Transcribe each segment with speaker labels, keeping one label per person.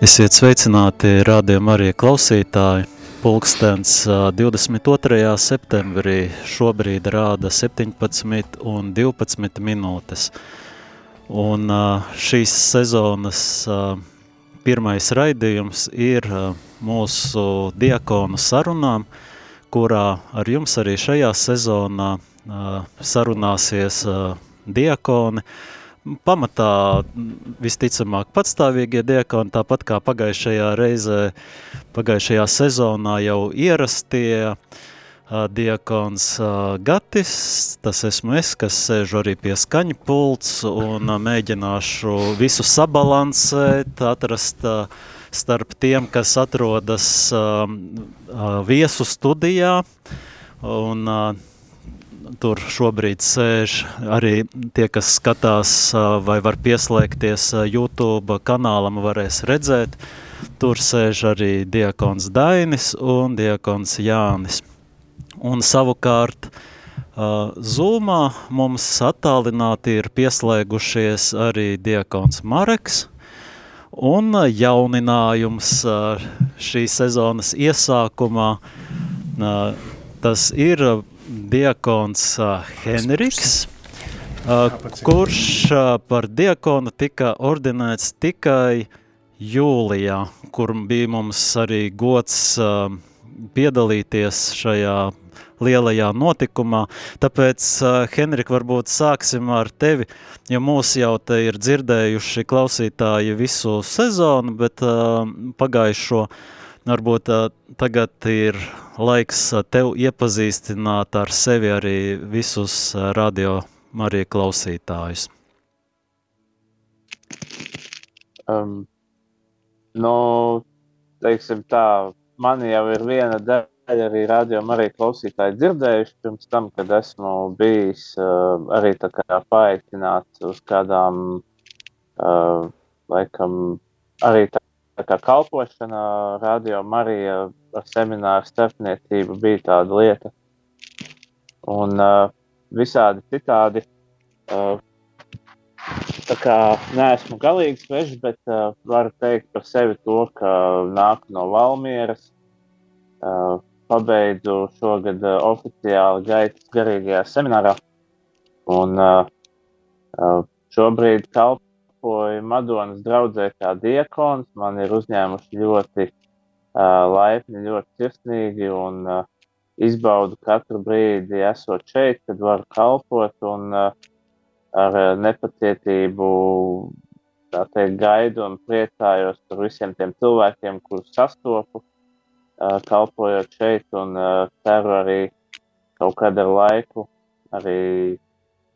Speaker 1: Esiet sveicināti rādījuma arī klausītāji. Pulkstens 22. septembrī šobrīd rāda 17 un 12 minūtes. Un šīs sezonas pirmais raidījums ir mūsu diakonu sarunām, kurā ar jums arī šajā sezonā sarunāsies diakoni, pamatā visticamāk patstāvīgie diakoni, tāpat kā pagājušajā reizē, pagājušajā sezonā jau ierastie diakons Gatis, tas esmu es, kas sēžu arī pie skaņa pults un mēģināšu visu sabalansēt, atrast starp tiem, kas atrodas viesu studijā. Un tur šobrīd sēž arī tie, kas skatās vai var pieslēgties YouTube kanālam, varēs redzēt. Tur sēž arī diakons Dainis un diakons Jānis. Un savukārt Zūmā mums attālināti ir pieslēgušies arī diakons Mareks, un jauninājums šī sezonas iesākumā tas ir diakons Henriks, kurš par diakonu tika ordinēts tikai jūlijā, kur bija mums arī gods piedalīties šajā lielajā notikumā. Tāpēc, Henrik, varbūt sāksim ar tevi, jo mūs jau te ir dzirdējuši klausītāji visu sezonu, bet pagājušo varbūt tagad ir laiks tev iepazīstināt ar sevi arī visus radio Marija klausītājus.
Speaker 2: Um, nu, teiksim tā, man jau ir viena daļa arī radio Marija klausītāji dzirdējuši pirms tam, kad esmu bijis uh, arī tā kā paaicināts uz kādām, uh, laikam, arī tā tā kā kalpošana, radio Marija ar semināru starpniecību bija tāda lieta. Un uh, visādi citādi. Uh, tā kā neesmu galīgi svešs, bet uh, varu teikt par sevi to, ka nāku no Valmieras. Uh, pabeidzu šogad uh, oficiāli gaitas garīgajā seminārā. Un uh, uh, šobrīd kalpoju kalpoju Madonas draudzē kā diakons. Man ir uzņēmuši ļoti uh, laipni, ļoti sirsnīgi un uh, izbaudu katru brīdi, esot šeit, kad varu kalpot un uh, ar nepacietību teikt, gaidu un priecājos par visiem tiem cilvēkiem, kurus sastopu, uh, kalpojot šeit un uh, ceru arī kaut kad ar laiku arī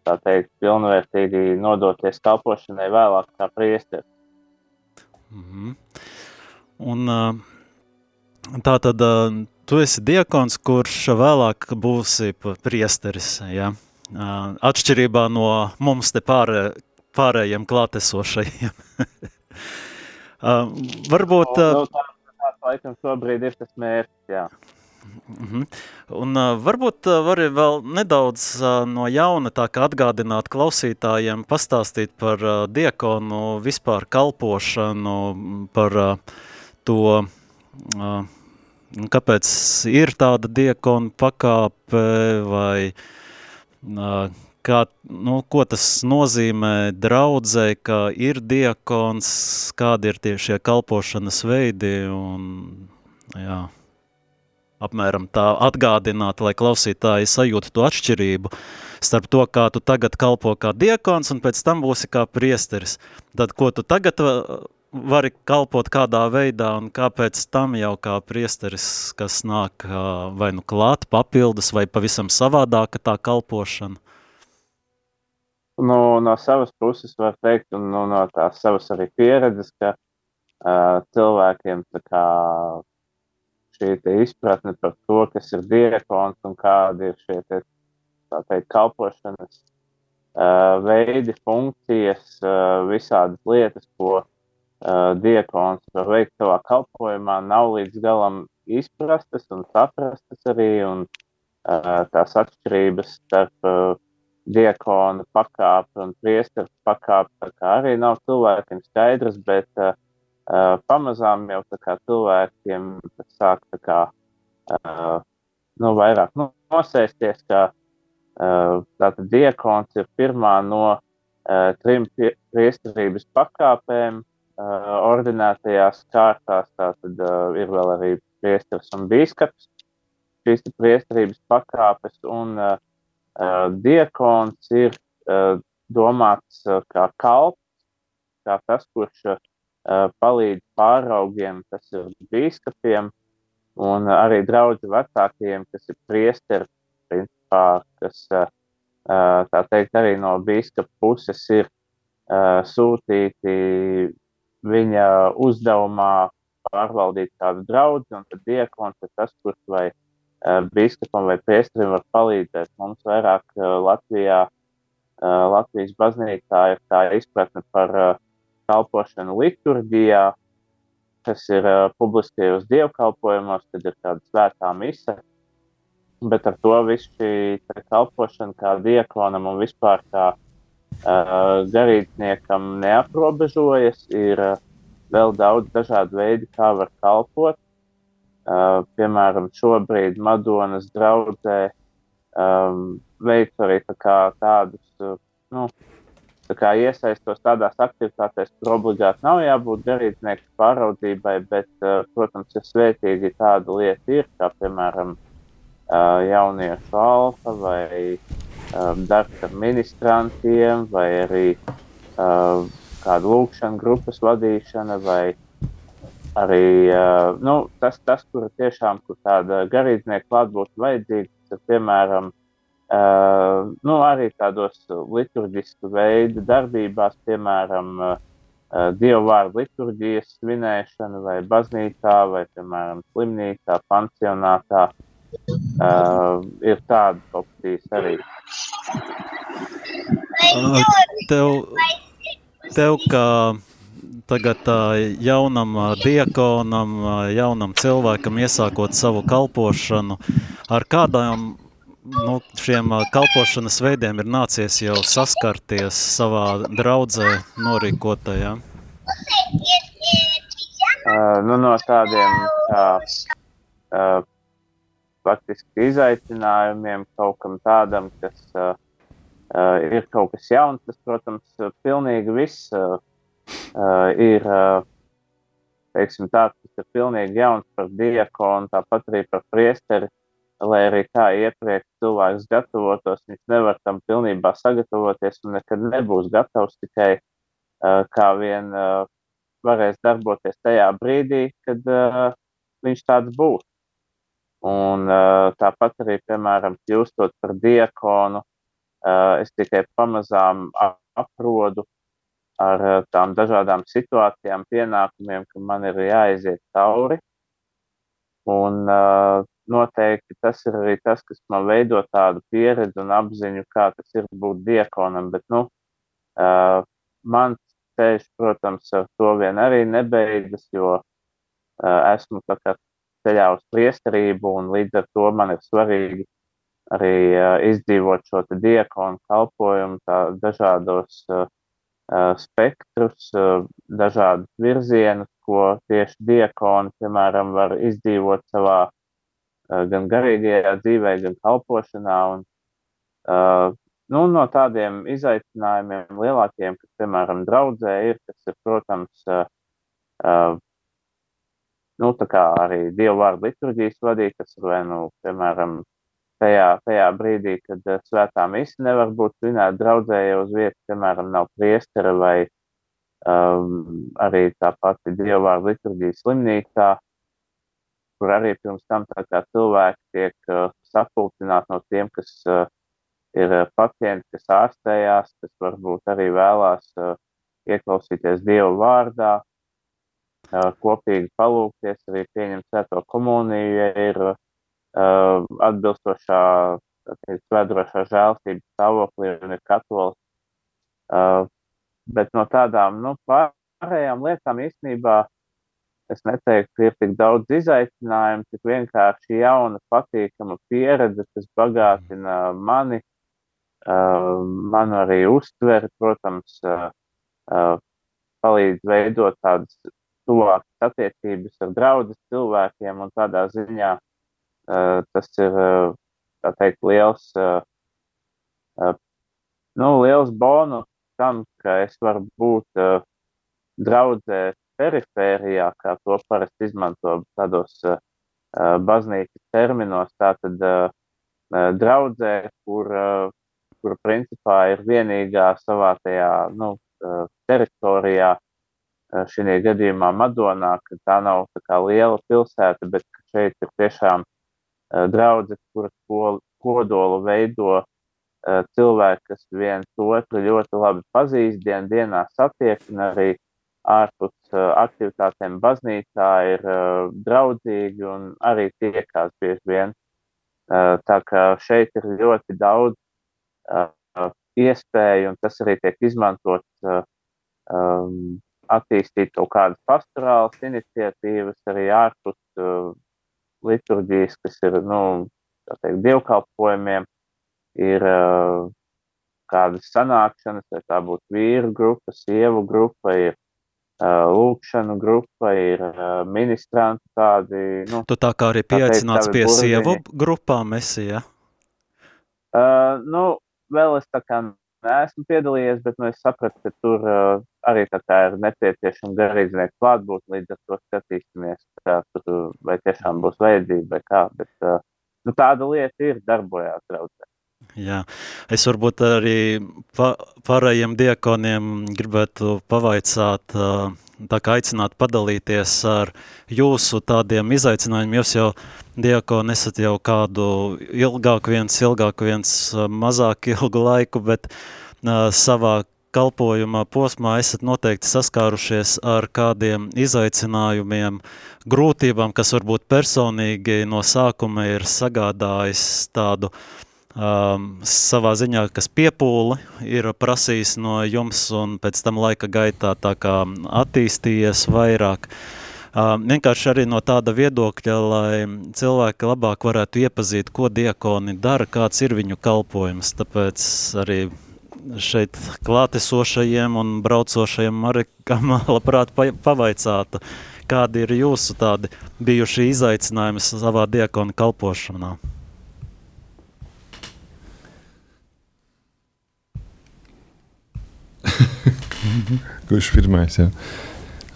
Speaker 2: tā teikt, pilnvērtīgi nodoties kalpošanai vēlāk kā priesteris.
Speaker 1: Mm -hmm. Un tā tad tu esi diakons, kurš vēlāk būsi priesteris, ja? Atšķirībā no mums te pārē, pārējiem klātesošajiem. Varbūt...
Speaker 2: No, no, tā, tā, laikam šobrīd ir tas mērķis, jā.
Speaker 1: -hmm. Un uh, varbūt uh, vari vēl nedaudz uh, no jauna tā kā atgādināt klausītājiem, pastāstīt par uh, diakonu vispār kalpošanu, par uh, to, uh, kāpēc ir tāda diakona pakāpe vai uh, kā, nu, ko tas nozīmē draudzē, ka ir diakons, kādi ir tie šie kalpošanas veidi un jā apmēram tā atgādināt, lai klausītāji sajūtu to atšķirību starp to, kā tu tagad kalpo kā diekons un pēc tam būsi kā priesteris. Tad, ko tu tagad uh, vari kalpot kādā veidā un kāpēc tam jau kā priesteris, kas nāk uh, vai nu klāt papildus vai pavisam savādāka tā kalpošana?
Speaker 2: Nu, no savas puses var teikt, un nu, no tās savas arī pieredzes, ka uh, cilvēkiem tā kā šī izpratne par to, kas ir diakons un kādi ir šie te, teikt, kalpošanas uh, veidi, funkcijas, uh, visādas lietas, ko uh, diakons var veikt savā kalpojumā, nav līdz galam izprastas un saprastas arī, un tās atšķirības starp uh, diakona pakāpi un priesteru pakāpi, kā arī nav cilvēkiem skaidrs, bet uh, uh, pamazām jau kā, cilvēkiem sāk kā, uh, nu, vairāk nu, nosēsties, ka uh, tātad diekons ir pirmā no uh, trim priesterības pakāpēm uh, ordinētajās kārtās. Tātad uh, ir vēl arī priesteris un bīskaps šīs priesterības pakāpes, un uh, diekons ir uh, domāts uh, kā kalps, kā tas, kurš uh, palīdz pāraugiem, kas ir bīskapiem, un arī draudzu vecākajiem, kas ir priesteri, principā, kas, uh, tā teikt, arī no bīskapa puses ir uh, sūtīti viņa uzdevumā pārvaldīt kādu draugu, un tad diekons ir tas, kurš vai uh, Eh, biskupam vai priesterim var palīdzēt. Mums vairāk eh, Latvijā, eh, Latvijas baznīcā ir tā izpratne par kalpošanu liturģijā, kas ir publiskajos dievkalpojumos, kad ir tāda svētā mise. Bet ar to viss šī kalpošana kā diekonam un vispār kā uh, garīdzniekam neaprobežojas. Ir uh, vēl daudz dažādu veidu, kā var kalpot. Uh, piemēram, šobrīd Madonas draudzē um, veic arī tā tādus, uh, nu, tā kā iesaistos tādās aktivitātēs, kur obligāti nav jābūt garīdznieku pāraudzībai, bet, uh, protams, ir svētīgi tāda lieta ir, kā piemēram uh, jauniešu alfa vai um, darbs ar ministrantiem vai arī kāda lūkšana grupas vadīšana vai arī nu, tas, tas, kur tiešām kur tāda garīdznieka klātbūtne vajadzīga, piemēram uh, nu, arī tādos liturģisku veidu darbībās, piemēram, uh, dievu vārdu liturģijas svinēšana vai baznīcā vai, piemēram, slimnīcā, pansionātā. Uh, ir tādas opcijas arī.
Speaker 1: Tev, tev kā tagad jaunam diekonam, jaunam cilvēkam iesākot savu kalpošanu, ar kādām nu, šiem kalpošanas veidiem ir nācies jau saskarties savā draudzē norīkotajā?
Speaker 2: Uh, nu, no tādiem kā, uh, faktiski izaicinājumiem kaut kam tādam, kas uh, uh, ir kaut kas jauns, tas, protams, pilnīgi viss uh, uh, ir uh, teiksim, tāds, kas ir pilnīgi jauns par diakonu, tāpat arī par priesteri. Lai arī kā iepriekš cilvēks gatavotos, viņš nevar tam pilnībā sagatavoties un nekad nebūs gatavs tikai uh, kā vien uh, varēs darboties tajā brīdī, kad uh, viņš tāds būs. Un uh, tāpat arī, piemēram, kļūstot par diakonu, uh, es tikai pamazām aprodu ar eh, tām dažādām situācijām, pienākumiem, ka man ir jāiziet cauri. Un uh, noteikti tas ir arī tas, kas man veido tādu pieredzi un apziņu, kā tas ir būt diekonam. Bet, nu, uh, mans ceļš, protams, ar to vien arī nebeidzas, jo uh, esmu tā ceļā uz priesterību, un līdz ar to man ir svarīgi arī uh, izdzīvot šo diekonu kalpojumu dažādos uh, spektrus, dažādus virzienus, ko tieši diakoni, piemēram, var izdzīvot savā gan garīgajā dzīvē, gan kalpošanā. Un, nu, no tādiem izaicinājumiem lielākiem, kas, piemēram, draudzē ir, tas ir, protams, nu, arī dievu vārdu liturģijas vadīt, tas ir vai, nu, piemēram, tajā, tajā brīdī, kad uh, svētā misija nevar būt svinēta draudzēja uz vietas, piemēram, nav priestera vai um, arī tā pati dievvvārdu liturģijas slimnīcā, kur arī pirms tam cilvēki tiek uh, sapulcināti no tiem, kas uh, ir pacienti, kas ārstējās, kas varbūt arī vēlās uh, ieklausīties Dievu vārdā, uh, kopīgi palūkties, arī pieņemt svēto komuniju, ja ir uh, uh, atbilstošā svētdrošā žēlstības stāvoklī un ir katolis. Uh, bet no tādām nu, pārējām lietām īstenībā es neteiktu, ka ir tik daudz izaicinājumu, tik vienkārši jauna, patīkama pieredze, kas bagātina mani, uh, manu arī uztveri, protams, uh, uh, palīdz veidot tādas tuvākas attiecības ar draugus cilvēkiem, tādā ziņā uh, tas ir uh, teikt, liels, uh, nu, liels bonus tam, ka es varu būt uh, draudzē perifērijā, kā to parasti izmanto tādos uh, baznīcas terminos. Tātad uh, draudzē, kur, uh, kur principā ir vienīgā savā tajā nu, uh, teritorijā, šī gadījumā Madonā, ka tā nav tā kā liela pilsēta, bet šeit ir tiešām draudzes, kuras kodolu veido cilvēki, kas viens otru ļoti labi pazīst, dien dienā satiek un arī ārpus aktivitātēm baznīcā ir draudzīgi un arī tiekās bieži vien. Tā kā šeit ir ļoti daudz iespēju, un tas arī tiek izmantots um, attīstīt kaut kādas pastorālas iniciatīvas arī ārpus uh, liturģijas, kas ir, nu, teikt, dievkalpojumiem, ir uh, kādas sanākšanas, vai tā būtu vīru grupa, sievu grupa, ir lūkšanu grupa, ir ministranti tādi, nu.
Speaker 1: Tu tā kā arī pieaicināts pie burziņi. sievu grupām esi, ja?
Speaker 2: Uh, nu, vēl es tā kā neesmu piedalījies, bet nu, es sapratu, ka tur uh, arī ir nepieciešama garīdznieka klātbūtne. Līdz ar to skatīsimies, kā tur vai tiešām būs vajadzība vai kā. Bet, uh, nu, tāda lieta ir darbojās draudzē.
Speaker 1: Jā, es varbūt arī pa, pārējiem diekoniem gribētu pavaicāt, tā kā aicināt padalīties ar jūsu tādiem izaicinājumiem. Jūs jau diekoni esat jau kādu ilgāku viens, ilgāku viens, mazāk ilgu laiku, bet uh, savā kalpojuma posmā esat noteikti saskārušies ar kādiem izaicinājumiem, grūtībām, kas varbūt personīgi no sākuma ir sagādājis tādu um, savā ziņā, kas piepūli ir prasījis no jums un pēc tam laika gaitā tā kā attīstījies vairāk. Uh, vienkārši arī no tāda viedokļa, lai cilvēki labāk varētu iepazīt, ko diakoni dara, kāds ir viņu kalpojums. Tāpēc arī šeit klātesošajiem un braucošajiem Marikam labprāt pavaicātu, kādi ir jūsu tādi bijuši izaicinājumi savā diakona kalpošanā?
Speaker 3: Kurš pirmais? Ja?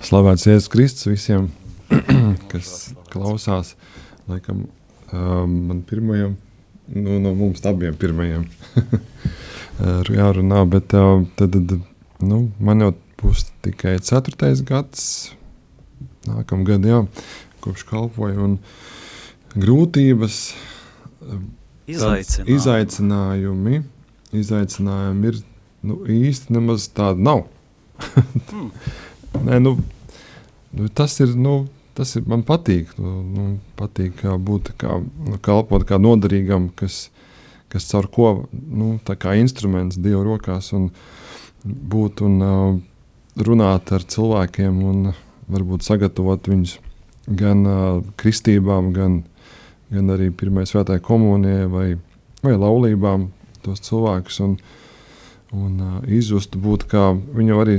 Speaker 3: Slavēts Jēzus Kristus visiem, kas klausās. Laikam, man pirmajam, nu, no mums abiem pirmajiem. jārunā, bet tad, tad, nu, man jau būs tikai ceturtais gads, nākamā gada, jā, kopš kalpoju. Grūtības,
Speaker 1: izaicinājumi.
Speaker 3: izaicinājumi, izaicinājumi ir nu, īsti nemaz tādi nav. hmm. Nē, nu, nu, tas ir. Nu, Tas ir man patīk. Nu, nu patīk kā būt kā, nu, kalpot kā noderīgam, kas, kas caur ko nu, instruments Dieva rokās un būt un uh, runāt ar cilvēkiem un varbūt sagatavot viņus gan uh, kristībām, gan, gan arī pirmajai svētajai komunijai vai, vai laulībām tos cilvēkus un, un uh, izjust būt kā viņu arī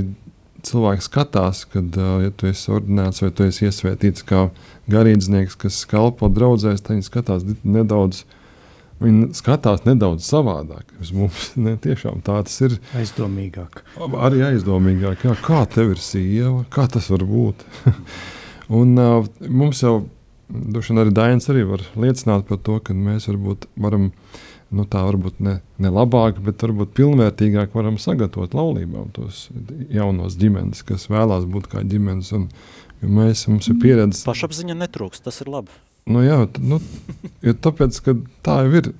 Speaker 3: cilvēki skatās, kad uh, ja tu esi ordinēts vai tu esi iesvētīts kā garīdznieks, kas kalpo draudzēs, tad viņi skatās nedaudz uh, Viņi skatās nedaudz savādāk. Uz mums ne, tiešām tā tas ir.
Speaker 4: Aizdomīgāk.
Speaker 3: Arī aizdomīgāk. Jā, kā tev ir sieva? Kā tas var būt? un uh, mums jau, droši vien arī Dainis arī var liecināt par to, ka mēs varbūt varam, nu tā varbūt ne, ne labāk, bet varbūt pilnvērtīgāk varam sagatavot laulībām tos jaunos ģimenes, kas vēlās būt kā ģimenes. Un, mēs, mums ir pieredze.
Speaker 1: Pašapziņa netrūks, tas ir labi.
Speaker 3: Nu, jā, nu, tāpēc, ka tā jau ir.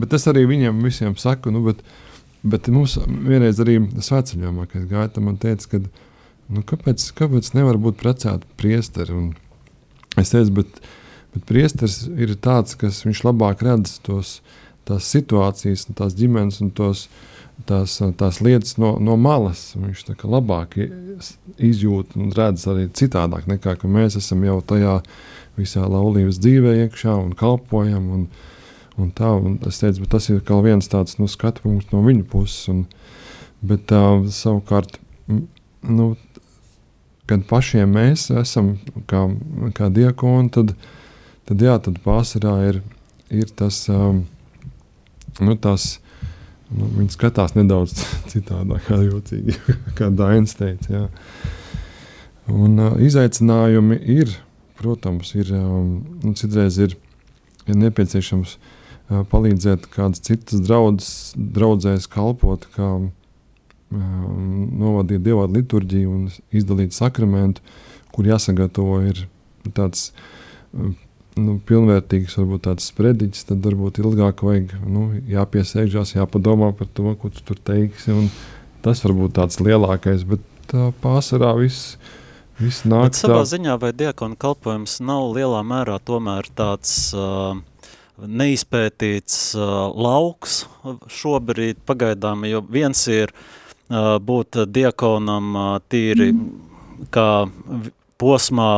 Speaker 3: Bet es arī viņiem visiem saku, nu, bet, bet mums vienreiz arī svētceļojumā, kad tam man teica, ka, nu, kāpēc, kāpēc nevar būt precēti priesteri? Un es teicu, bet, bet priesteris ir tāds, kas viņš labāk redz tos, tās situācijas, tās ģimenes un tos, tās, tās lietas no, no malas. Viņš tā kā labāk izjūt un redz arī citādāk nekā mēs esam jau tajā visā laulības dzīvē iekšā un kalpojam. Un, un tā, un es teicu, tas ir viens tāds nu, skatu punkts no viņa puses. Un, bet uh, savukārt, nu, kad pašiem mēs esam kā, kā diakoni, tad, tad, jā, tad pārsvarā ir, ir tas, um, nu, tas nu, viņi skatās nedaudz citādāk, kā jocīgi, kā Dainis teica. Jā. Un uh, izaicinājumi ir, protams, ir, um, nu, citreiz ir, ir nepieciešams uh, palīdzēt kādas citas draudzes, draudzēs kalpot, kā um, novadīt dievādu liturģiju un izdalīt sakramentu, kur jāsagatavo ir tāds um, nu, pilnvērtīgs, varbūt tāds sprediķis, tad varbūt ilgāk vajag nu, jāpiesēžās, jāpadomā par to, ko tu tur teiksi. Tas varbūt tāds lielākais, bet tā pārsvarā viss. Viss nāk
Speaker 1: bet savā tā... ziņā vai diakona kalpojums nav lielā mērā tomēr tāds uh, neizpētīts uh, lauks šobrīd pagaidām, jo viens ir uh, būt diakonam uh, tīri mm. kā posmā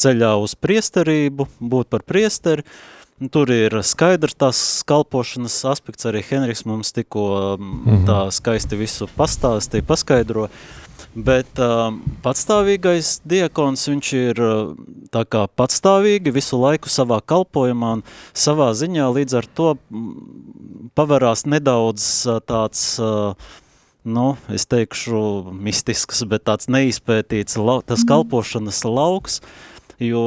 Speaker 1: ceļā uz priesterību, būt par priesteri. Tur ir skaidrs tās kalpošanas aspekts, arī Henriks mums tikko mm -hmm. tā skaisti visu pastāstīja, paskaidroja. Bet uh, patstāvīgais diakons, viņš ir uh, tā kā patstāvīgi visu laiku savā kalpojumā un savā ziņā līdz ar to pavarās nedaudz uh, tāds uh, nu, es teikšu, mistisks, bet tāds neizpētīts lau, tas kalpošanas lauks, jo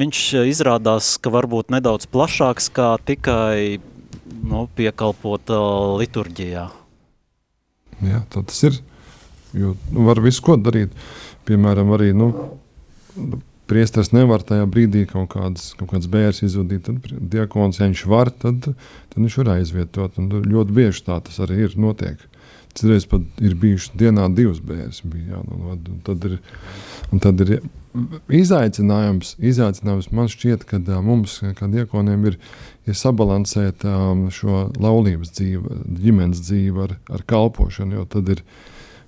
Speaker 1: viņš izrādās, ka varbūt nedaudz plašāks kā tikai nu, piekalpot uh, liturģijā.
Speaker 3: Jā, tas ir. Jo nu, var visu ko darīt. Piemēram, arī nu, priesteris nevar tajā brīdī kaut kādas, kaut kādas bērns izvadīt. Tad diakons, ja viņš var, tad, tad viņš var aizvietot. Un ļoti bieži tā tas arī ir notiek. Citreiz pat ir bijuši dienā divas jā, nu, tad ir, tad ir izaicinājums, izaicinājums man šķiet, ka mums, kā diekoniem, ir, ir sabalansēt um, šo laulības dzīvi, ģimenes dzīvi ar, ar kalpošanu. Jo tad, ir,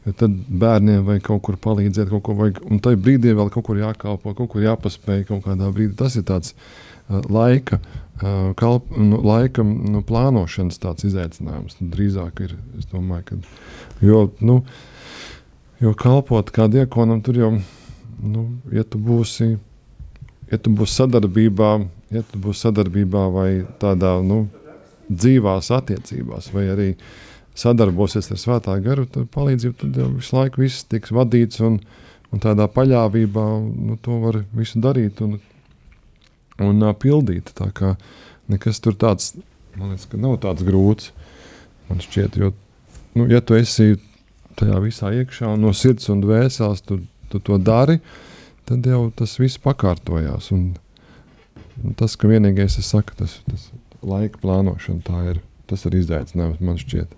Speaker 3: jo tad bērniem vajag kaut kur palīdzēt, kaut ko vajag, un tajā brīdī vēl kaut kur jākalpo, kaut kur jāpaspēj kaut kādā brīdī. Tas ir tāds uh, laika. Uh, kalp, nu, laika nu, plānošanas tāds izaicinājums nu, drīzāk ir. Es domāju, ka, jo, nu, jo kalpot kā diekonam, tur jau ir nu, ja tu būsi, ja tu būsi sadarbībā, ja tu būsi sadarbībā vai tādā nu, dzīvās attiecībās, vai arī sadarbosies ar svētā garu, tad palīdzību tad jau visu laiku viss tiks vadīts un, un tādā paļāvībā nu, to var visu darīt un, un uh, pildīt. Tā kā nekas tur tāds, man liekas, ka nav tāds grūts, man šķiet, jo, nu, ja tu esi tajā visā iekšā un no sirds un dvēsels, tu tu to dari, tad jau tas viss pakārtojās. Un, un tas, ka vienīgais ir saka, tas, tas laika plānošana, tā ir, tas ir izaicinājums man šķiet.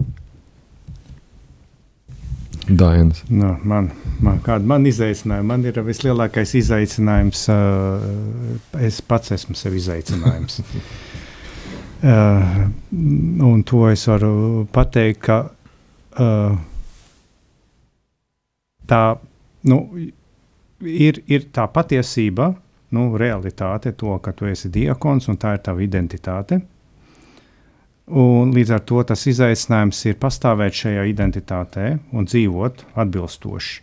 Speaker 3: Dainas.
Speaker 4: Nu, man, man, kāda man? Man ir vislielākais izaicinājums. Uh, es pats esmu sev izaicinājums. uh, un to es varu pateikt, ka uh, tā nu, ir, ir tā patiesība, nu, realitāte, to, ka tu esi diakons un tā ir tava identitāte. Un līdz ar to tas izaicinājums ir pastāvēt šajā identitātē un dzīvot atbilstoši.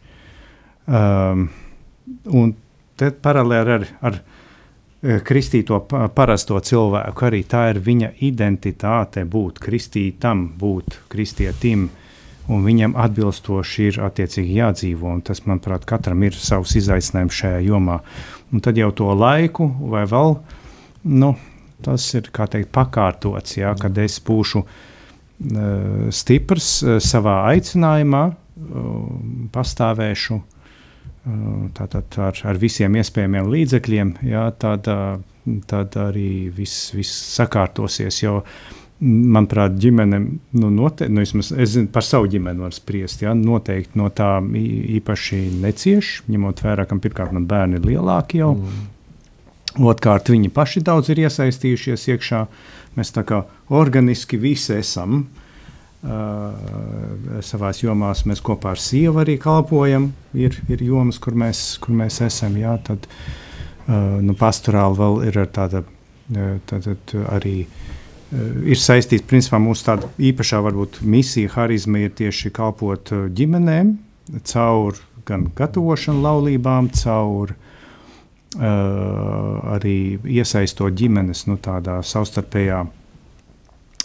Speaker 4: Um, un te paralēli ar, ar eh, kristīto parasto cilvēku arī tā ir viņa identitāte būt kristītam, būt kristietim. Uh, un viņam atbilstoši ir attiecīgi jādzīvo. Tas, manuprāt, katram ir savs izaicinājums šajā jomā. Un tad jau to laiku, vai vēl, nu, tas ir teikt, pakārtots, jā, kad es būšu uh, stiprs uh, savā aicinājumā, uh, pastāvēšu. Tātad ar, ar visiem iespējamiem līdzekļiem, jā, tad, tad arī viss, viss sakārtosies. Jo uh, manuprāt, ģimene, nu, noteikti, nu, vismaz, es zinu, par savu ģimeni var spriest, ja, noteikti no tā īpaši necieš, ņemot vērā, ka pirmkārt man bērni ir lielāki jau, mm. otrkārt viņi paši daudz ir iesaistījušies iekšā, mēs tā kā organiski visi esam, uh, savās jomās mēs kopā ar sievu arī kalpojam, ir, ir jomas, kur mēs, kur mēs esam, jā, tad, uh, nu, pastorāli vēl ir tāda, tad, tad arī uh, ir saistīts principā mūsu tāda īpašā varbūt misija, harizma ir tieši kalpot ģimenēm caur gan gatavošanu laulībām, caur uh, arī iesaistot ģimenes nu, tādā savstarpējā.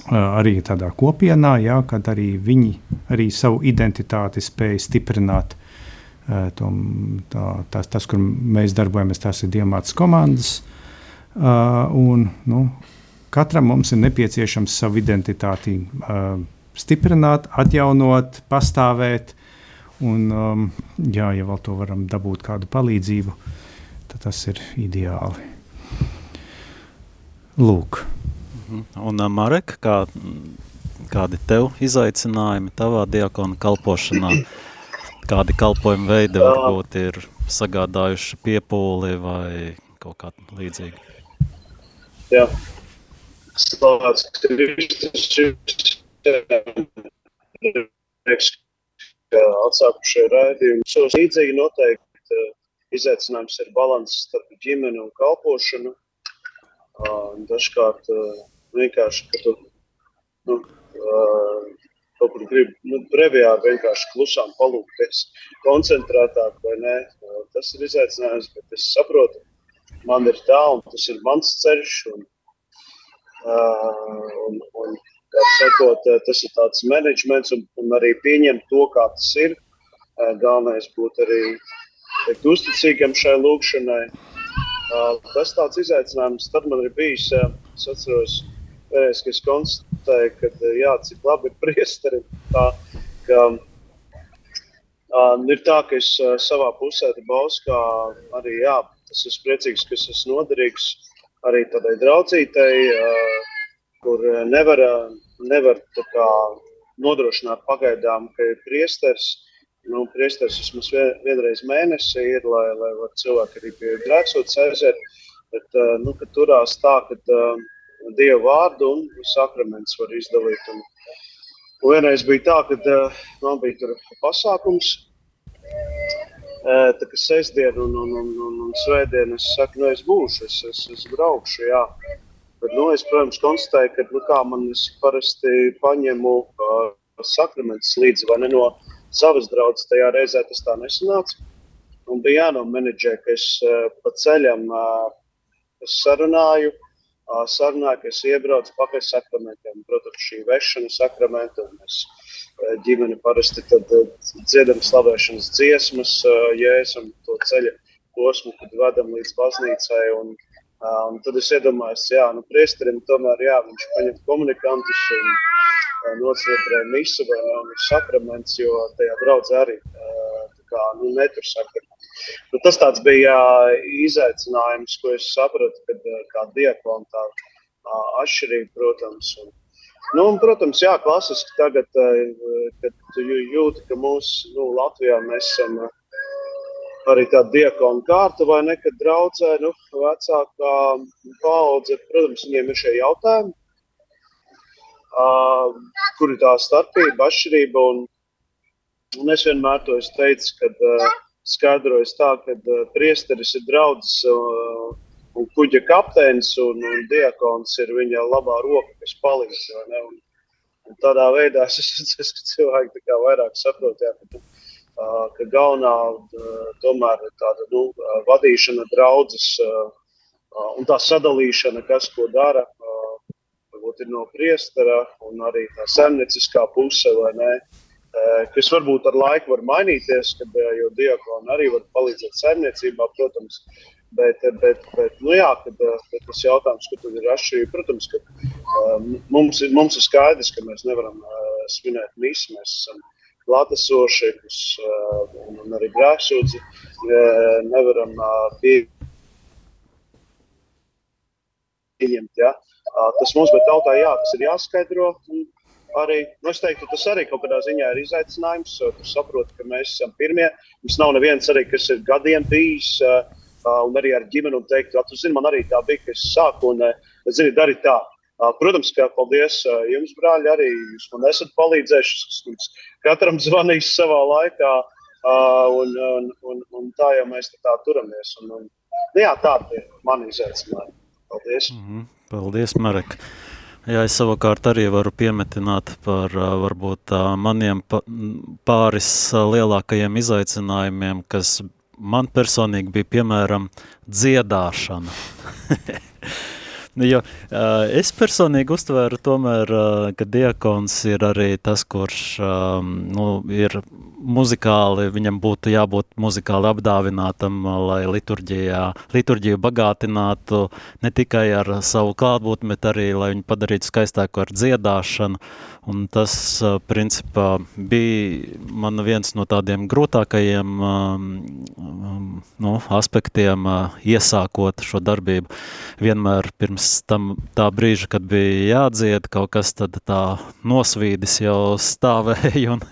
Speaker 4: Uh, arī tādā kopienā, jā, kad arī viņi arī savu identitāti spēj stiprināt. Uh, tom, tā, tas, tas, kur mēs darbojamies, tas ir diamāts komandas. Uh, un, nu, katram mums ir nepieciešams savu identitāti uh, stiprināt, atjaunot, pastāvēt. Un, um, jā, ja vēl to varam dabūt kādu palīdzību, tad tas ir ideāli. Lūk.
Speaker 1: Mhm. Un, uh, Marek, kā, kādi tev izaicinājumi tavā diakona kalpošanā? Kādi kalpojuma veidi varbūt ir sagādājuši piepūli vai kaut kā līdzīga?
Speaker 5: Jā. Slavēts Kristus, ka atsākušie raidījumi. Sos līdzīgi noteikti eh, izaicinājums ir balans starp ģimeni un kalpošanu. Dažkārt eh, vienkārši, ka tu nu, kaut kur gribi nu, breviāri vienkārši klusām palūkties, koncentrētāk vai nē. Tas ir izaicinājums, bet es saprotu, man ir tā un tas ir mans ceļš. Un, un, un, sakot, eh, tas ir tāds menedžments un, un arī pieņemt to, kā tas ir. Eh, galvenais būt arī teikt, uzticīgam šai lūkšanai. Eh, tas tāds izaicinājums tad man ir bijis. Es atceros, pēdējais, ka es konstatēju, ka jā, cik labi ir priesteri. Tā, ka, Uh, ir tā, ka es savā pusē Bauskā arī jā, es esmu priecīgs, ka es esmu noderīgs arī tādai draudzītei, kur nevar nevar kā, nodrošināt pagaidām, ka ir priesteris. Nu, priesteris vismaz vienreiz mēnesī ir, lai, lai cilvēki arī pie grēksotas aiziet. Bet, nu, kad turās tā, ka Dieva vārdu un sakraments var izdalīt. Un, un vienreiz bija tā, ka man bija tur pasākums, Tā kā sestdiena un, un, un, un, un svētdiena es saku, nu es būšu, es, es, es braukšu. Jā. Bet, nu, es, protams, konstatēju, ka nu, man parasti paņemu uh, sakramentus līdzi vai ne no savas draudzes. Tajā reizē tas tā nesanāca. Un bija jānomenedžē, ka es uh, pa ceļam uh, sarunāju, uh, sarunāju, ka es iebraucu pakaļ sakramentiem. Protams, šī vešana sakramenta. Mēs uh, ģimene parasti tad, uh, dziedam slavēšanas dziesmas, uh, ja esam to ceļa posmu, kad vedam līdz baznīcai. Un, uh, Un tad es iedomājos, ka nu, priesterim tomēr jā, viņš paņem komunikantus un nocelebrē misu vai nav nu, sakraments, jo tajā draudzē arī kā, nu, netur sakraments. Nu, tas bija izaicinājums, ko es sapratu, kad kā diakonu tā atšķirība, protams. Un, Nu, un, protams, jā, klasiski tagad, kad jūti, ka mūsu nu, Latvijā mēs esam arī tāda diakona kārta, vai ne, kad draudzē, nu, vecākā paudze, protams, viņiem ir šie jautājumi, uh, kur ir tā starpība, atšķirība, un, un es vienmēr to esmu teicis, kad uh, skaidrojas tā, ka uh, priesteris ir draudzes uh, un kuģa kapteinis, un, un diakons ir viņa labā roka, kas palīdz, vai ne, un, un tādā veidā es esmu, ka cilvēki tā kā vairāk saprot, jā, ka ka galvenā tomēr ir tāda nu, vadīšana, draudzes un tā sadalīšana, kas ko dara. Varbūt ir no priestera un arī tā zemnieciskā puse, vai ne? Kas varbūt ar laiku var mainīties, kad jau diakoni arī var palīdzēt saimniecībā, protams. Bet, bet, bet nu jā, kad, bet tas jautājums, kur tad ir atšķirība, protams, ka mums, mums ir skaidrs, ka mēs nevaram svinēt misi. Mēs esam klātesoši, kas un, un arī grēksūdzi nevaram pieņemt. Ja? Tas mums, bet tautā, jā, tas ir jāskaidro. Arī, nu es teiktu, tas arī kaut kādā ziņā ir izaicinājums. Tu saproti, ka mēs esam pirmie. Mums nav neviens arī, kas ir gadiem bijis. Un arī ar ģimeni un teikt, tu zini, man arī tā bija, ka es sāku un, zini, dari tā. Protams, ka paldies jums, brāļi, arī jūs man esat palīdzējuši. Es katram zvanīju savā laikā, un, un, un, un tā jau mēs tā turamies. Un, un, nu jā, tāda ir mana izaicinājuma. Paldies!
Speaker 1: Mm -hmm. Paldies, Marek! Jā, es savukārt arī varu piemetināt par varbūt maniem pāris lielākajiem izaicinājumiem, kas man personīgi bija piemēram dziedāšana. Jo, uh, es personīgi uztvēru, tomēr, uh, ka diakons ir arī tas, kurš um, nu, ir muzikāli, viņam būtu jābūt muzikāli apdāvinātam, lai liturģijā, liturģiju bagātinātu ne tikai ar savu klātbūtni, bet arī, lai viņu padarītu skaistāku ar dziedāšanu. Un tas, principā, bija man viens no tādiem grūtākajiem um, nu, aspektiem, uh, iesākot šo darbību. Vienmēr pirms tam tā brīža, kad bija jādzied, kaut kas tad tā nosvīdis jau stāvēja un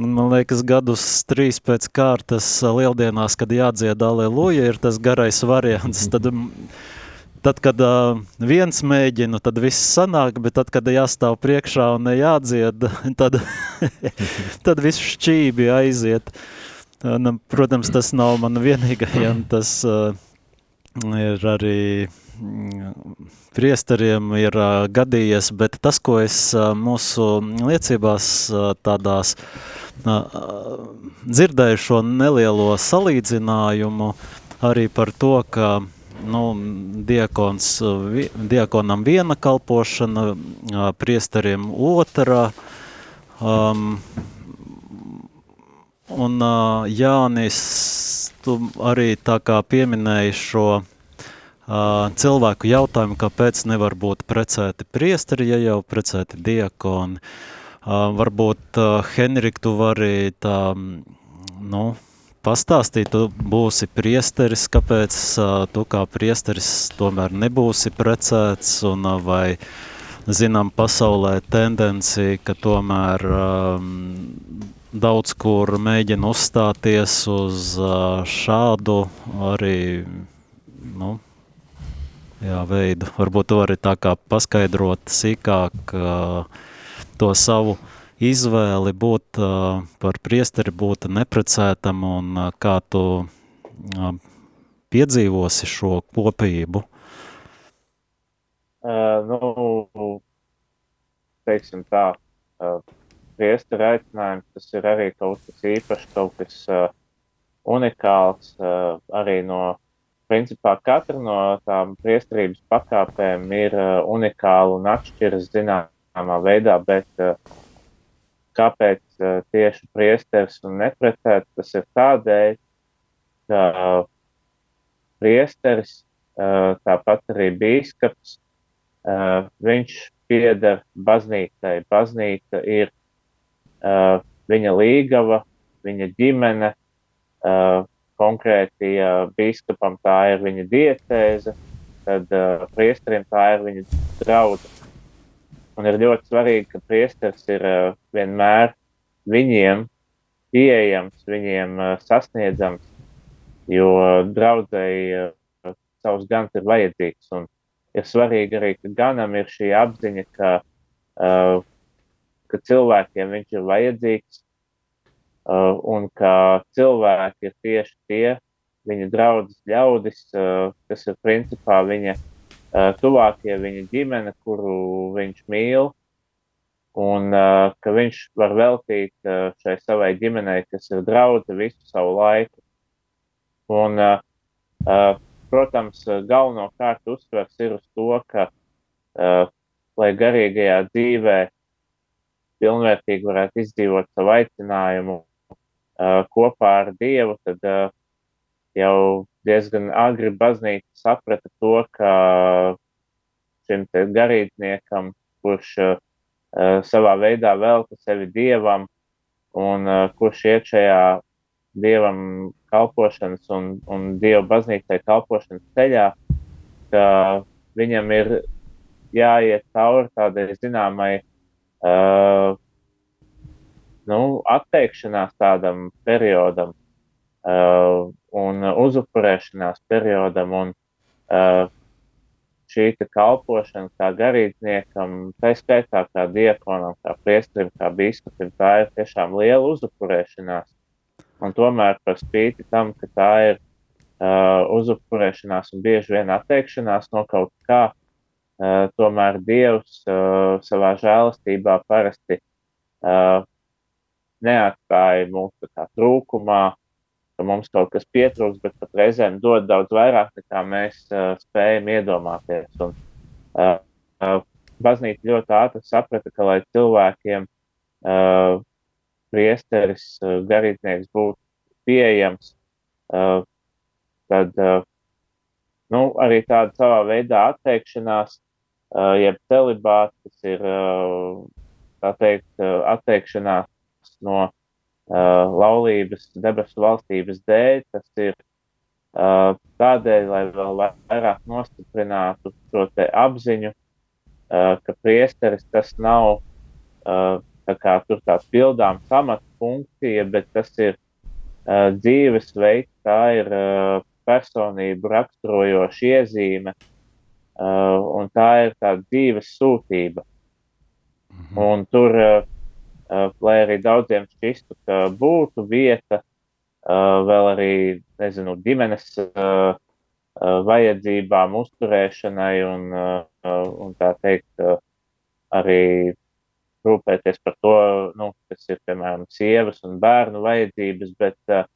Speaker 1: Man liekas, gadus trīs pēc kārtas lieldienās, kad jādzied aleluja, ir tas garais variants. Tad, tad kad uh, viens mēģina, tad viss sanāk, bet tad, kad jāstāv priekšā un jādzied, tad, tad viss šķībi aiziet. Un, protams, tas nav man vienīgajam, tas uh, ir arī priesteriem ir gadījies, bet tas, ko es mūsu liecībās tādās dzirdēju šo nelielo salīdzinājumu arī par to, ka nu, diakons, diakonam viena kalpošana, priesteriem otra, um, un uh, Jānis, tu arī tā kā pieminēji šo cilvēku jautājumu, kāpēc nevar būt precēti priesteri, ja jau precēti diakoni. Varbūt, Henrik, tu vari tā, nu, pastāstīt, tu būsi priesteris, kāpēc tu kā priesteris tomēr nebūsi precēts, un vai zinām pasaulē tendenci, ka tomēr um, daudz kur mēģina uzstāties uz šādu arī, nu, jā, veidu. Varbūt to arī tā kā paskaidrot sīkāk to savu izvēli būt par priesteri, būt neprecētam un kā tu piedzīvosi šo kopību?
Speaker 2: Uh, nu, teiksim tā, uh, priesteri aicinājums, tas ir arī kaut kas īpašs, kaut kas uh, unikāls, uh, arī no principā katra no tām priesterības pakāpēm ir uh, unikāla un atšķiras zināmā veidā, bet uh, kāpēc uh, tieši priesteris un neprecēts, tas ir tādēļ, ka uh, priesteris, uh, tāpat arī bīskaps, uh, viņš pieder baznīcai. Baznīca ir uh, viņa līgava, viņa ģimene, uh, konkrēti uh, biskupam tā ir viņa diecēze, tad uh, priesteriem tā ir viņa draudzene. Un ir ļoti svarīgi, ka priesteris ir uh, vienmēr viņiem pieejams, viņiem uh, sasniedzams, jo draudzēji uh, savus gans ir vajadzīgs. Un ir svarīgi arī, ka ganam ir šī apziņa, ka, uh, ka cilvēkiem viņš ir vajadzīgs, Uh, un ka cilvēki ir tieši tie viņa draudzes ļaudis, uh, kas ir principā viņa uh, tuvākie, viņa ģimene, kuru viņš mīl, un ka viņš var veltīt šai savai ģimenei, kas ir draudze, visu savu laiku. Un, protams, galvenokārt uzsvers ir uz to, ka, lai garīgajā dzīvē pilnvērtīgi varētu izdzīvot savu aicinājumu uh, kopā ar Dievu, tad uh, jau diezgan agri baznīca saprata to, ka šim garīdzniekam, kurš uh, savā veidā velta sevi Dievam un uh, kurš iet šajā Dievam kalpošanas un, un Dieva baznīcai kalpošanas ceļā, ka viņam ir jāiet cauri tādai zināmai uh, nu, atteikšanās tādam periodam uh, un uzupurēšanās periodam. Un, uh, šī kalpošana kā garīdzniekam, tā skaitā kā diekonam, kā priesterim, kā biskupim, tā ir tiešām liela uzupurēšanās. Un tomēr par spīti tam, ka tā ir uh, uzupurēšanās un bieži vien atteikšanās no kaut kā, tomēr Dievs savā žēlastībā parasti neatstāja mūsu trūkumā, ka mums kaut kas pietrūks, bet pat reizēm dod daudz vairāk nekā mēs spējam iedomāties. Un, baznīca ļoti ātri saprata, ka, lai cilvēkiem uh, priesteris, uh, garīdznieks būtu pieejams, uh, tad uh, nu, arī tāda savā veidā atteikšanās, jeb celibāts, tas ir uh, tā teikt, uh, atteikšanās no laulības debesu valstības dēļ, tas ir tādēļ, lai vēl vairāk nostiprinātu šo apziņu, ka priesteris tas nav tā kā tur tā pildām samata funkcija, bet tas ir dzīvesveids, tā ir personību raksturojoša iezīme, uh, un tā ir tā dzīves sūtība. Mhm. Un tur, uh, uh, lai arī daudziem šķistu, ka būtu vieta, uh, vēl arī, nezinu, ģimenes uh, uh, vajadzībām, uzturēšanai un, uh, un tā teikt, uh, arī rūpēties par to, nu, kas ir, piemēram, sievas un bērnu vajadzības, bet uh,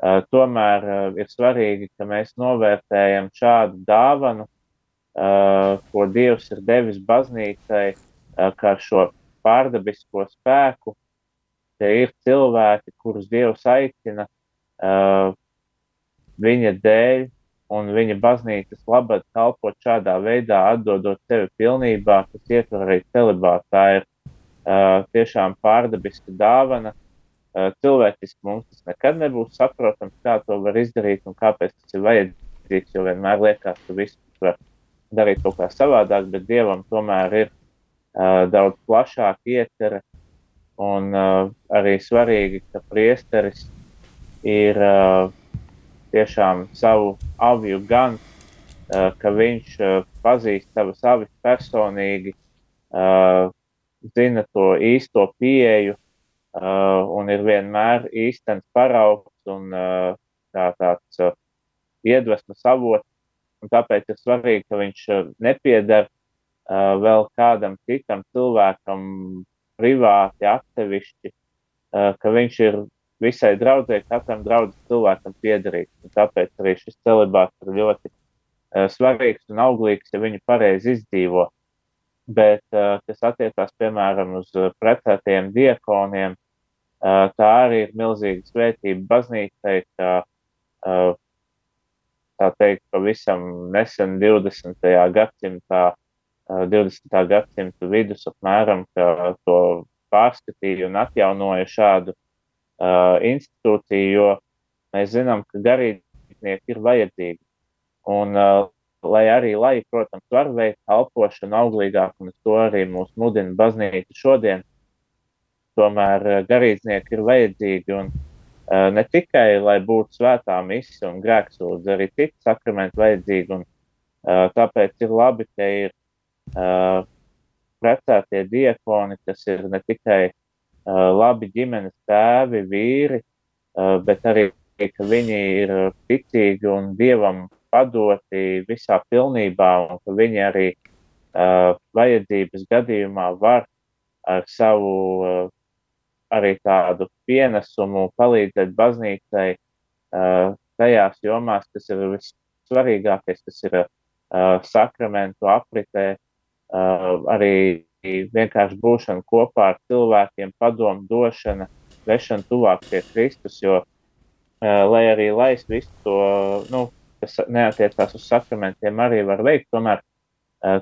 Speaker 2: uh, tomēr uh, ir svarīgi, ka mēs novērtējam šādu dāvanu, uh, ko Dievs ir devis baznīcai, uh, kā šo pārdabisko spēku. Tie ir cilvēki, kurus Dievs aicina uh, viņa dēļ un viņa baznīcas labad kalpot šādā veidā, atdodot sevi pilnībā, kas ietver arī celibātu. Tā ir uh, tiešām pārdabiska dāvana. Uh, cilvēciski mums tas nekad nebūs saprotams, kā to var izdarīt un kāpēc tas ir vajadzīgs, jo vienmēr liekas, ka viss var darīt kaut kā savādāk, bet Dievam tomēr ir uh, daudz plašāka ietvere un uh, arī svarīgi, ka priesteris ir uh, tiešām savu aviju gan, uh, ka viņš uh, pazīst savas avis personīgi, uh, zina to īsto pieeju uh, un ir vienmēr īstenis paraugs un uh, tā, tāds uh, iedvesmas avots. Un tāpēc ir svarīgi, ka viņš uh, nepieder uh, vēl kādam citam cilvēkam privāti, atsevišķi, uh, ka viņš ir visai draudzē, katram draudzes cilvēkam piederīgs. Un tāpēc arī šis celibāts ir ļoti uh, svarīgs un auglīgs, ja viņu pareizi izdzīvo. Bet, uh, kas attiecās piemēram uz precētiem diekoniem, uh, tā arī ir milzīga svētība baznīcai, ka uh, tā teikt, pavisam nesen 20. gadsimtā, 20. gadsimta vidus apmēram, ka to pārskatīja un atjaunoja šādu uh, institūciju, jo mēs zinām, ka garīdznieki ir vajadzīgi. Un, uh, lai arī, lai, protams, var veikt kalpošanu auglīgāk, un to arī mūs mudina baznīca šodien, tomēr garīdznieki ir vajadzīgi. Un, uh, ne tikai, lai būtu svētā misija un grēksūdze, arī citi sakramenti vajadzīgi. Un, tāpēc ir labi, ka ir precētie diakoni, kas ir ne tikai labi ģimenes tēvi, vīri, bet arī, ka viņi ir ticīgi un dievam padoti visā pilnībā, un ka viņi arī uh, vajadzības gadījumā var ar savu uh, arī tādu pienesumu palīdzēt baznīcai uh, tajās jomās, kas ir vissvarīgākais, kas ir uh, sakramentu apritē, uh, arī vienkārši būšana kopā ar cilvēkiem, padomu došana, vešana tuvāk pie Kristus, jo, uh, lai arī laist visu to, nu, kas neatiecās uz sakramentiem, arī var veikt, tomēr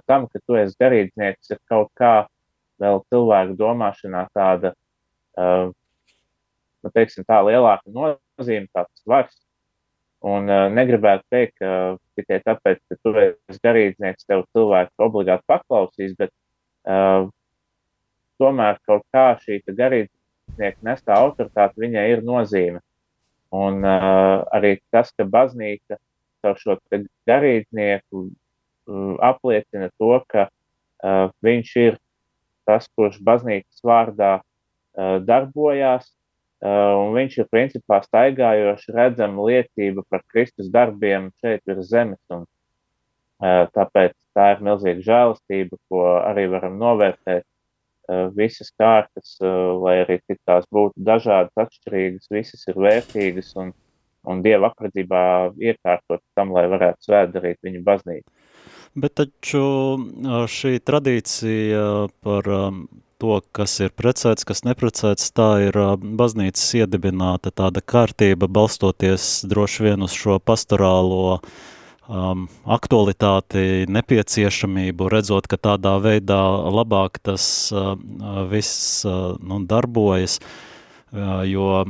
Speaker 2: tam, ka tu esi garīdznieks, ir kaut kā vēl cilvēku domāšanā tāda, uh, nu, teiksim, tā lielāka nozīme, tāds svars. Un uh, negribētu teikt, ka tikai tāpēc, ka tu esi garīdznieks, tev cilvēks obligāti paklausīs, bet Uh, tomēr kaut kā šī garīdznieka nestā autoritāte viņai ir nozīme. Un uh, arī tas, ka baznīca caur šo garīdznieku uh, apliecina to, ka uh, viņš ir tas, kurš baznīcas vārdā darbojās, uh, un viņš ir principā staigājoši redzama liecība par Kristus darbiem šeit virs zemes. Un, uh, tāpēc tā ir milzīga žēlastība, ko arī varam novērtēt visas kārtas, lai arī tās būtu dažādas, atšķirīgas, visas ir vērtīgas un, un Dieva apredzībā iekārtot tam, lai varētu svētdarīt viņu baznīcu.
Speaker 1: Bet taču šī tradīcija par to, kas ir precēts, kas neprecēts, tā ir baznīcas iedibināta tāda kārtība, balstoties droši vien uz šo pastorālo uh, um, aktualitāti, nepieciešamību, redzot, ka tādā veidā labāk tas uh, viss uh, nu, darbojas, uh, jo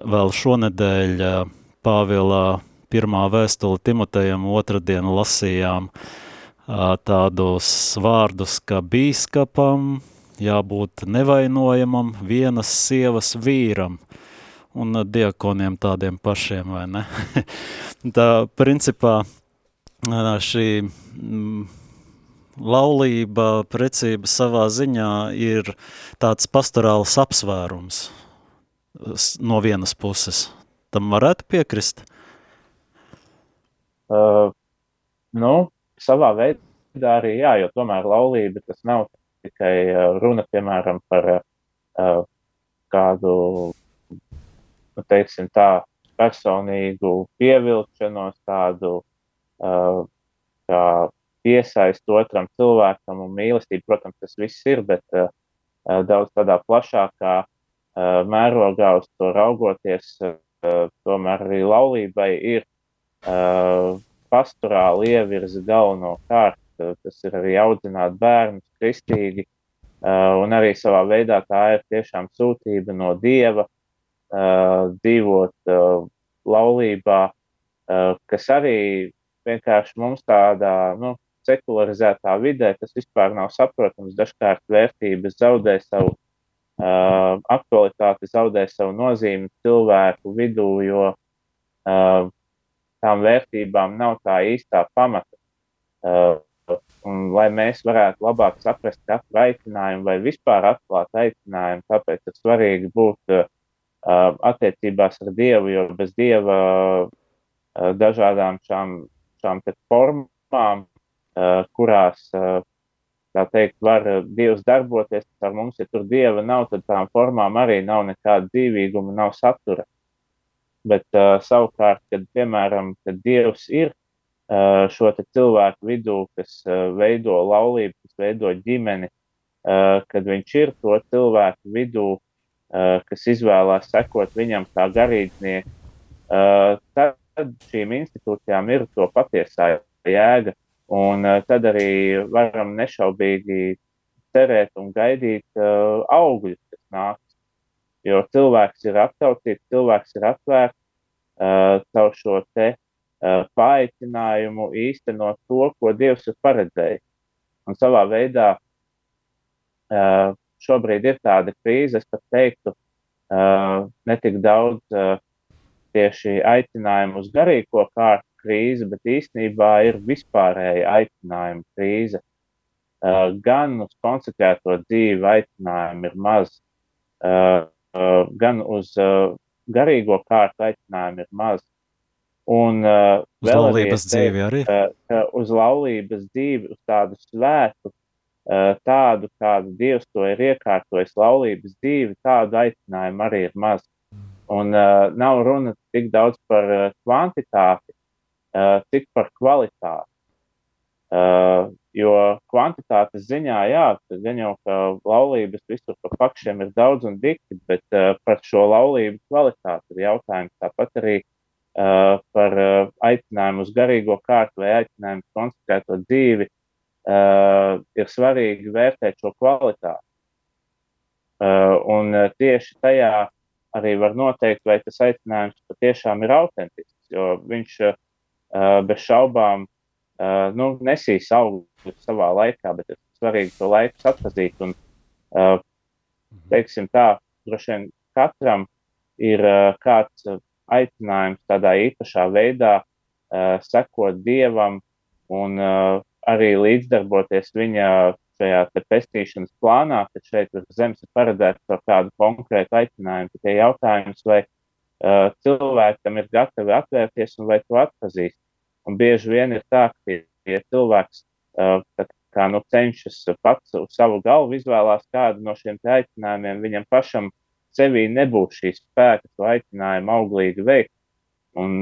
Speaker 1: vēl šonedēļ uh, Pāvila pirmā vēstule Timotejam otrdienu lasījām uh, tādus vārdus, ka bīskapam jābūt nevainojamam vienas sievas vīram, un diakoniem tādiem pašiem, vai ne? Tā principā šī mm, laulība, precība savā ziņā ir tāds pastorāls apsvērums no vienas puses. Tam varētu piekrist?
Speaker 2: Uh, nu, savā veidā arī jā, jo tomēr laulība tas nav tikai runa, piemēram, par kādu, nu, teiksim tā, personīgu pievilkšanos, tādu kā piesaist otram cilvēkam un mīlestību. Protams, tas viss ir, bet daudz tādā plašākā mērogā uz to raugoties, tomēr arī laulībai ir pastorāli ievirza galvenokārt. Tas ir arī audzināt bērnus kristīgi, uh, un arī savā veidā tā ir tiešām sūtība no Dieva uh, dzīvot laulībā, kas arī vienkārši mums tādā nu, sekularizētā vidē tas vispār nav saprotams. Dažkārt vērtības zaudē savu uh, aktualitāti, zaudē savu nozīmi cilvēku vidū, jo uh, tām vērtībām nav tā īstā pamata. Uh, un, lai mēs varētu labāk saprast katru aicinājumu vai vispār atklāt aicinājumu, tāpēc ir svarīgi būt uh, attiecībās ar Dievu, jo bez Dieva uh, dažādām šām šām formām, uh, kurās, uh, tā teikt, var Dievs darboties ar mums. Ja tur Dieva nav, tad tām formām arī nav nekāda dzīvīguma, nav satura. Bet uh, savukārt, kad, piemēram, kad Dievs ir šo cilvēku vidū, kas uh, veido laulību, kas veido ģimeni, uh, kad viņš ir to cilvēku vidū, kas izvēlās sekot viņam kā garīdznieks, uh, tad šīm institūcijām ir to patiesā jēga. Un tad arī varam nešaubīgi cerēt un gaidīt augļus, kas nāks. Jo cilvēks ir aptautīts, cilvēks ir atvērts caur šo te paaicinājumu īstenot to, ko Dievs ir paredzējis. Un savā veidā šobrīd ir tāda krīze, es pat teiktu, uh, ne tik daudz tieši aicinājumu uz garīgo kārtu krīzi, bet īstenībā ir vispārēja aicinājuma krīze. Gan uz koncentrēto dzīvi aicinājumu ir maz, gan uz garīgo kārtu aicinājumu ir maz. Un uh,
Speaker 1: uz laulības dzīvi arī?
Speaker 2: Uh, uz laulības dzīvi, uz tādu svētu, uh, tādu, kādu Dievs to ir iekārtojis laulības dzīvi, tādu aicinājumu arī ir maz. Un uh, nav runa tik daudz par uh, kvantitāti, uh, cik par kvalitāti. Uh, jo kvantitātes ziņā, jā, gan jau ka laulības visur pa pakšiem ir daudz un dikti, bet uh, par šo laulību kvalitāti ir jautājums. Tāpat arī uh, par uh, aicinājumu uz garīgo kārtu vai aicinājumu koncentrēto dzīvi uh, ir svarīgi vērtēt šo kvalitāti. Uh, un uh, tieši tajā arī var noteikt, vai tas aicinājums patiešām ir autentisks. Jo viņš uh, bez šaubām uh, nu, nesīs augļus savā laikā, bet ir svarīgi to laiku atpazīt. Un, uh, teiksim tā, droši vien katram ir uh, kāds aicinājums tādā īpašā veidā uh, sekot dievam un uh, arī līdzdarboties viņa šajā pestīšanas plānā, tad šeit uz zemes ir paredzēts ar kādu konkrētu aicinājumu. Tikai jautājums, vai uh, cilvēkam ir gatavi atvērties un vai to atpazīst. Un bieži vien ir tā, ka, ja cilvēks kā nu, cenšas pats uz savu galvu izvēlās kādu no šiem aicinājumiem, viņam pašam sevī nebūs šī spēka to aicinājumu auglīgi veikt. Un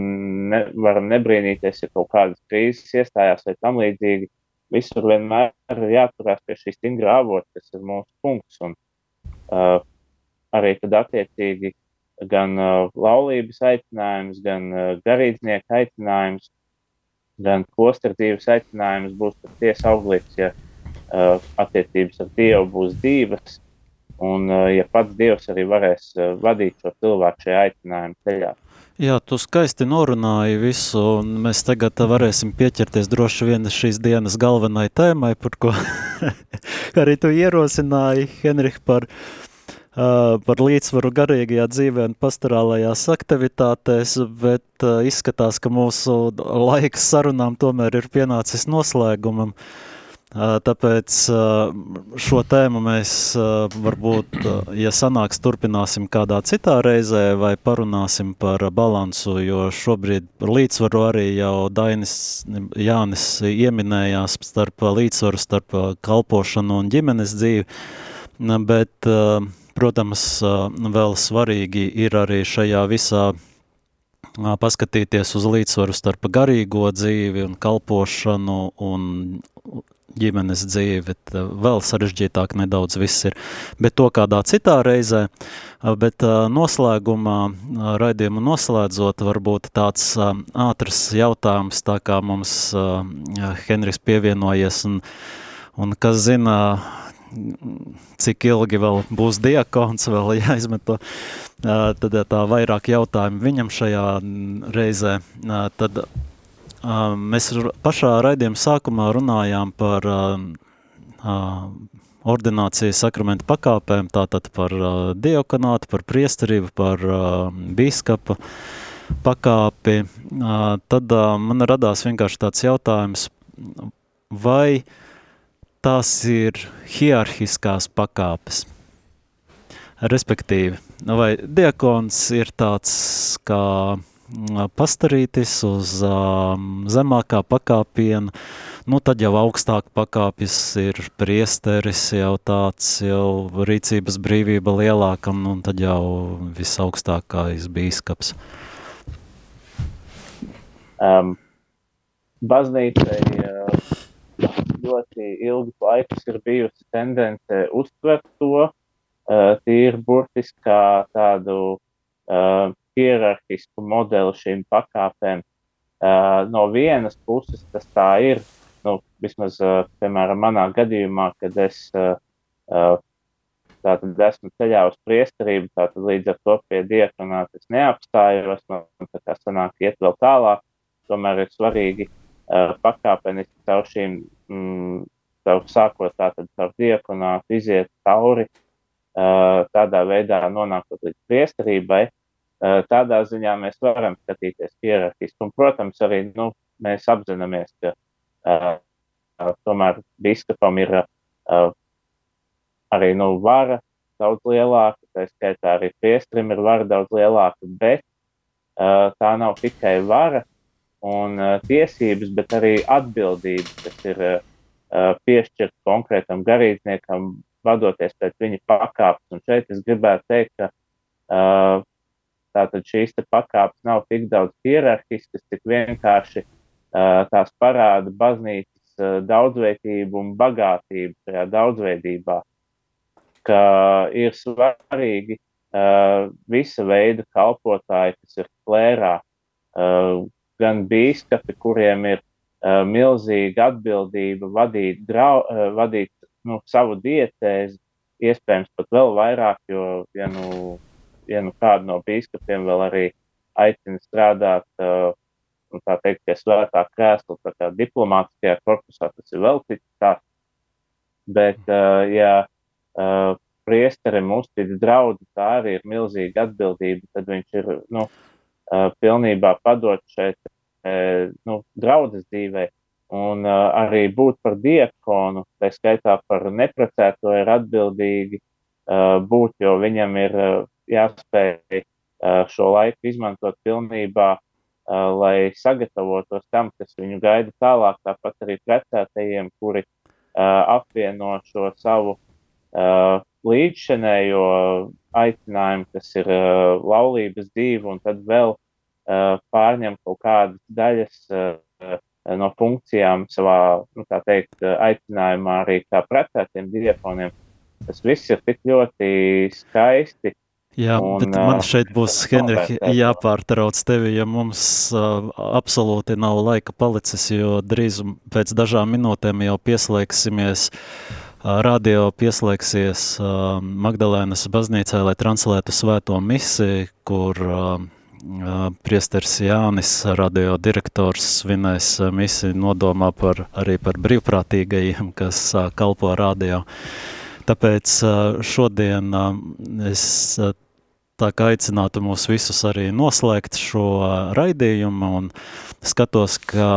Speaker 2: ne, varam nebrīnīties, ja kaut kādas krīzes iestājās vai tam līdzīgi. Visur vienmēr ir jāturās pie šī stingrā avota, kas ir mūsu punkts. Un, uh, arī tad attiecīgi gan uh, laulības aicinājums, gan uh, garīdznieka aicinājums, gan klostra dzīves aicinājums būs patiesi auglīgs, ja uh, attiecības ar Dievu būs divas. Un, uh, ja pats Dievs arī varēs uh, vadīt šo cilvēku šajā aicinājuma ceļā.
Speaker 1: Jā, tu skaisti norunāji visu, un mēs tagad varēsim pieķerties droši vien šīs dienas galvenai tēmai, par ko arī tu ierosināji, Henrih, par, uh, par līdzsvaru garīgajā dzīvē un pastorālajās aktivitātēs, bet uh, izskatās, ka mūsu laiks sarunām tomēr ir pienācis noslēgumam. Uh, Tāpēc šo tēmu mēs varbūt, ja sanāks, turpināsim kādā citā reizē vai parunāsim par balansu, jo šobrīd par līdzsvaru arī jau Dainis Jānis ieminējās starp līdzsvaru starp kalpošanu un ģimenes dzīvi, bet, protams, vēl svarīgi ir arī šajā visā paskatīties uz līdzsvaru starp garīgo dzīvi un kalpošanu un ģimenes dzīve, uh, vēl sarežģītāk nedaudz viss ir. Bet to kādā citā reizē, uh, bet uh, noslēgumā, raidījumu noslēdzot, varbūt tāds ātrs jautājums, tā kā mums Henris pievienojies un, un kas zina, cik ilgi vēl būs diakons, vēl jāizmeto, tad tā vairāk jautājumu viņam šajā reizē, tad Mēs pašā raidījuma sākumā runājām par ordinācijas sakramentu pakāpēm, tātad par diokonātu, par priesterību, par bīskapa pakāpi. Tad man radās vienkārši tāds jautājums, vai tās ir hierarhiskās pakāpes? Respektīvi, vai diakons ir tāds kā pastarītis uz um, zemākā pakāpiena, nu tad jau augstāk pakāpjas ir priesteris, jau tāds jau rīcības brīvība lielākam, un tad jau visaugstākais bīskaps.
Speaker 2: Um, baznīcai uh, ļoti ilgus laikus ir bijusi tendence uztvert to uh, tīri burtiski kā tādu uh, hierarhisku modeli šīm pakāpēm. Uh, no vienas puses tas tā ir, nu, vismaz, uh, piemēram, manā gadījumā, kad es uh, tātad esmu ceļā uz priesterību, tātad līdz ar to pie diekonāta es neapstājos, nu, tā kā sanāk iet vēl tālāk, tomēr ir svarīgi uh, pakāpeniski caur šīm, mm, caur sākot tātad caur diekonātu iziet cauri, uh, tādā veidā nonākot līdz priesterībai, tādā ziņā mēs varam skatīties hierarhiski. Un, protams, arī nu, mēs apzināmies, ka uh, tomēr biskupam ir uh, arī nu, vara daudz lielāka, tā skaitā arī priestrim ir vara daudz lielāka, bet uh, tā nav tikai vara un uh, tiesības, bet arī atbildības, kas ir uh, piešķirta konkrētam garīdzniekam, vadoties pēc viņa pakāpes. Un šeit es gribētu teikt, ka uh, Tātad šīs pakāpes nav tik daudz hierarhiskas, cik vienkārši uh, tās parāda baznīcas uh, daudzveidību un bagātību šajā daudzveidībā, ka ir svarīgi uh, visa veida kalpotāji, kas ir klērā, gan bīskapi, kuriem ir milzīga atbildība vadīt, drau, vadīt nu, savu dietēzi, iespējams pat vēl vairāk, jo, ja nu, vienu kādu no biskupiem vēl arī aicina strādāt, uh, tā teikt, pie svētā krēsla, tā kā diplomātiskajā korpusā, tas ir vēl cits stāsts. Bet, uh, ja uh, priesterim uztic draudzi, tā arī ir milzīga atbildība, tad viņš ir, nu, uh, pilnībā padot šeit, uh, nu, draudzes dzīvē. Un uh, arī būt par diakonu, tā skaitā par neprecēto, ir atbildīgi uh, būt, jo viņam ir uh, jāspēj šo laiku izmantot pilnībā lai sagatavotos tam, kas viņu gaida tālāk, tāpat arī precētajiem, kuri apvieno šo savu līdzšanējo aicinājumu, kas ir laulības dzīve, un tad vēl pārņem kaut kādas daļas no funkcijām savā, nu, tā teikt, aicinājumā arī kā precētiem diakoniem. Tas viss ir tik ļoti skaisti.
Speaker 1: Jā, un, bet man šeit būs, Henrika, jāpārtrauc tevi, ja mums uh, absolūti nav laika palicis, jo drīz pēc dažām minūtēm jau pieslēgsimies uh, radio pieslēgsies uh, Magdalēnas baznīcā, lai translētu svēto misiju, kur uh, priesteris Jānis, radio direktors, svinēs misiju nodomā par, arī par brīvprātīgajiem, kas kalpo radio. Tāpēc šodien es tā kā aicinātu mūs visus arī noslēgt šo raidījumu un skatos, ka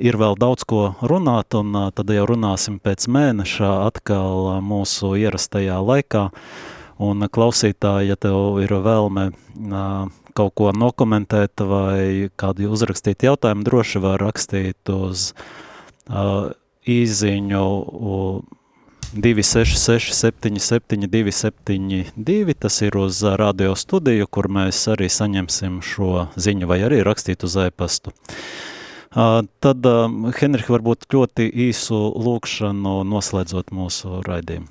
Speaker 1: ir vēl daudz ko runāt, un tad jau runāsim pēc mēneša atkal mūsu ierastajā laikā. Un klausītāji, ja tev ir vēlme kaut ko nokomentēt vai kādu uzrakstīt jautājumu, droši var rakstīt uz uh, īziņu uh, 266 77 272, tas ir uz radio studiju, kur mēs arī saņemsim šo ziņu vai arī rakstīt uz e-pastu. Tad, Henrika, varbūt ļoti īsu lūkšanu noslēdzot mūsu raidījumu.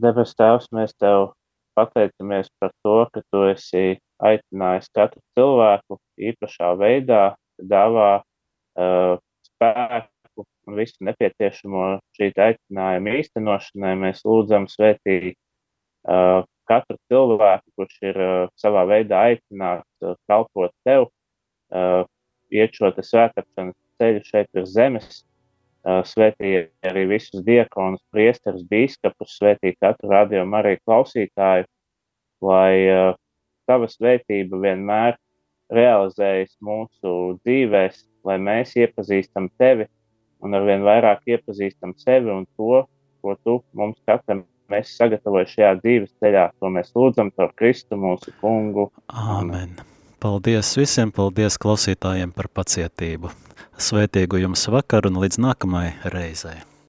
Speaker 2: Debes Tēvs, mēs Tev pateicamies par to, ka Tu esi aicinājis katru cilvēku īpašā veidā, dāvā uh, spēku un visu nepieciešamo šī aicinājuma īstenošanai. Mēs lūdzam svētī uh, katru cilvēku, kurš ir uh, savā veidā aicināts uh, kalpot Tev, uh, iet šo svētāpšanas ceļu šeit uz zemes, svētīja arī visus diekonus, priesterus, bīskapus, svētīja katru radiomu arī klausītāju, lai uh, tava svētība vienmēr realizējas mūsu dzīvēs, lai mēs iepazīstam tevi un arvien vairāk iepazīstam sevi un to, ko tu mums katram mēs sagatavoju šajā dzīves ceļā, to mēs lūdzam par Kristu mūsu kungu.
Speaker 1: Āmen. Paldies visiem, paldies klausītājiem par pacietību. Svētīgu jums vakaru un līdz nākamajai reizei.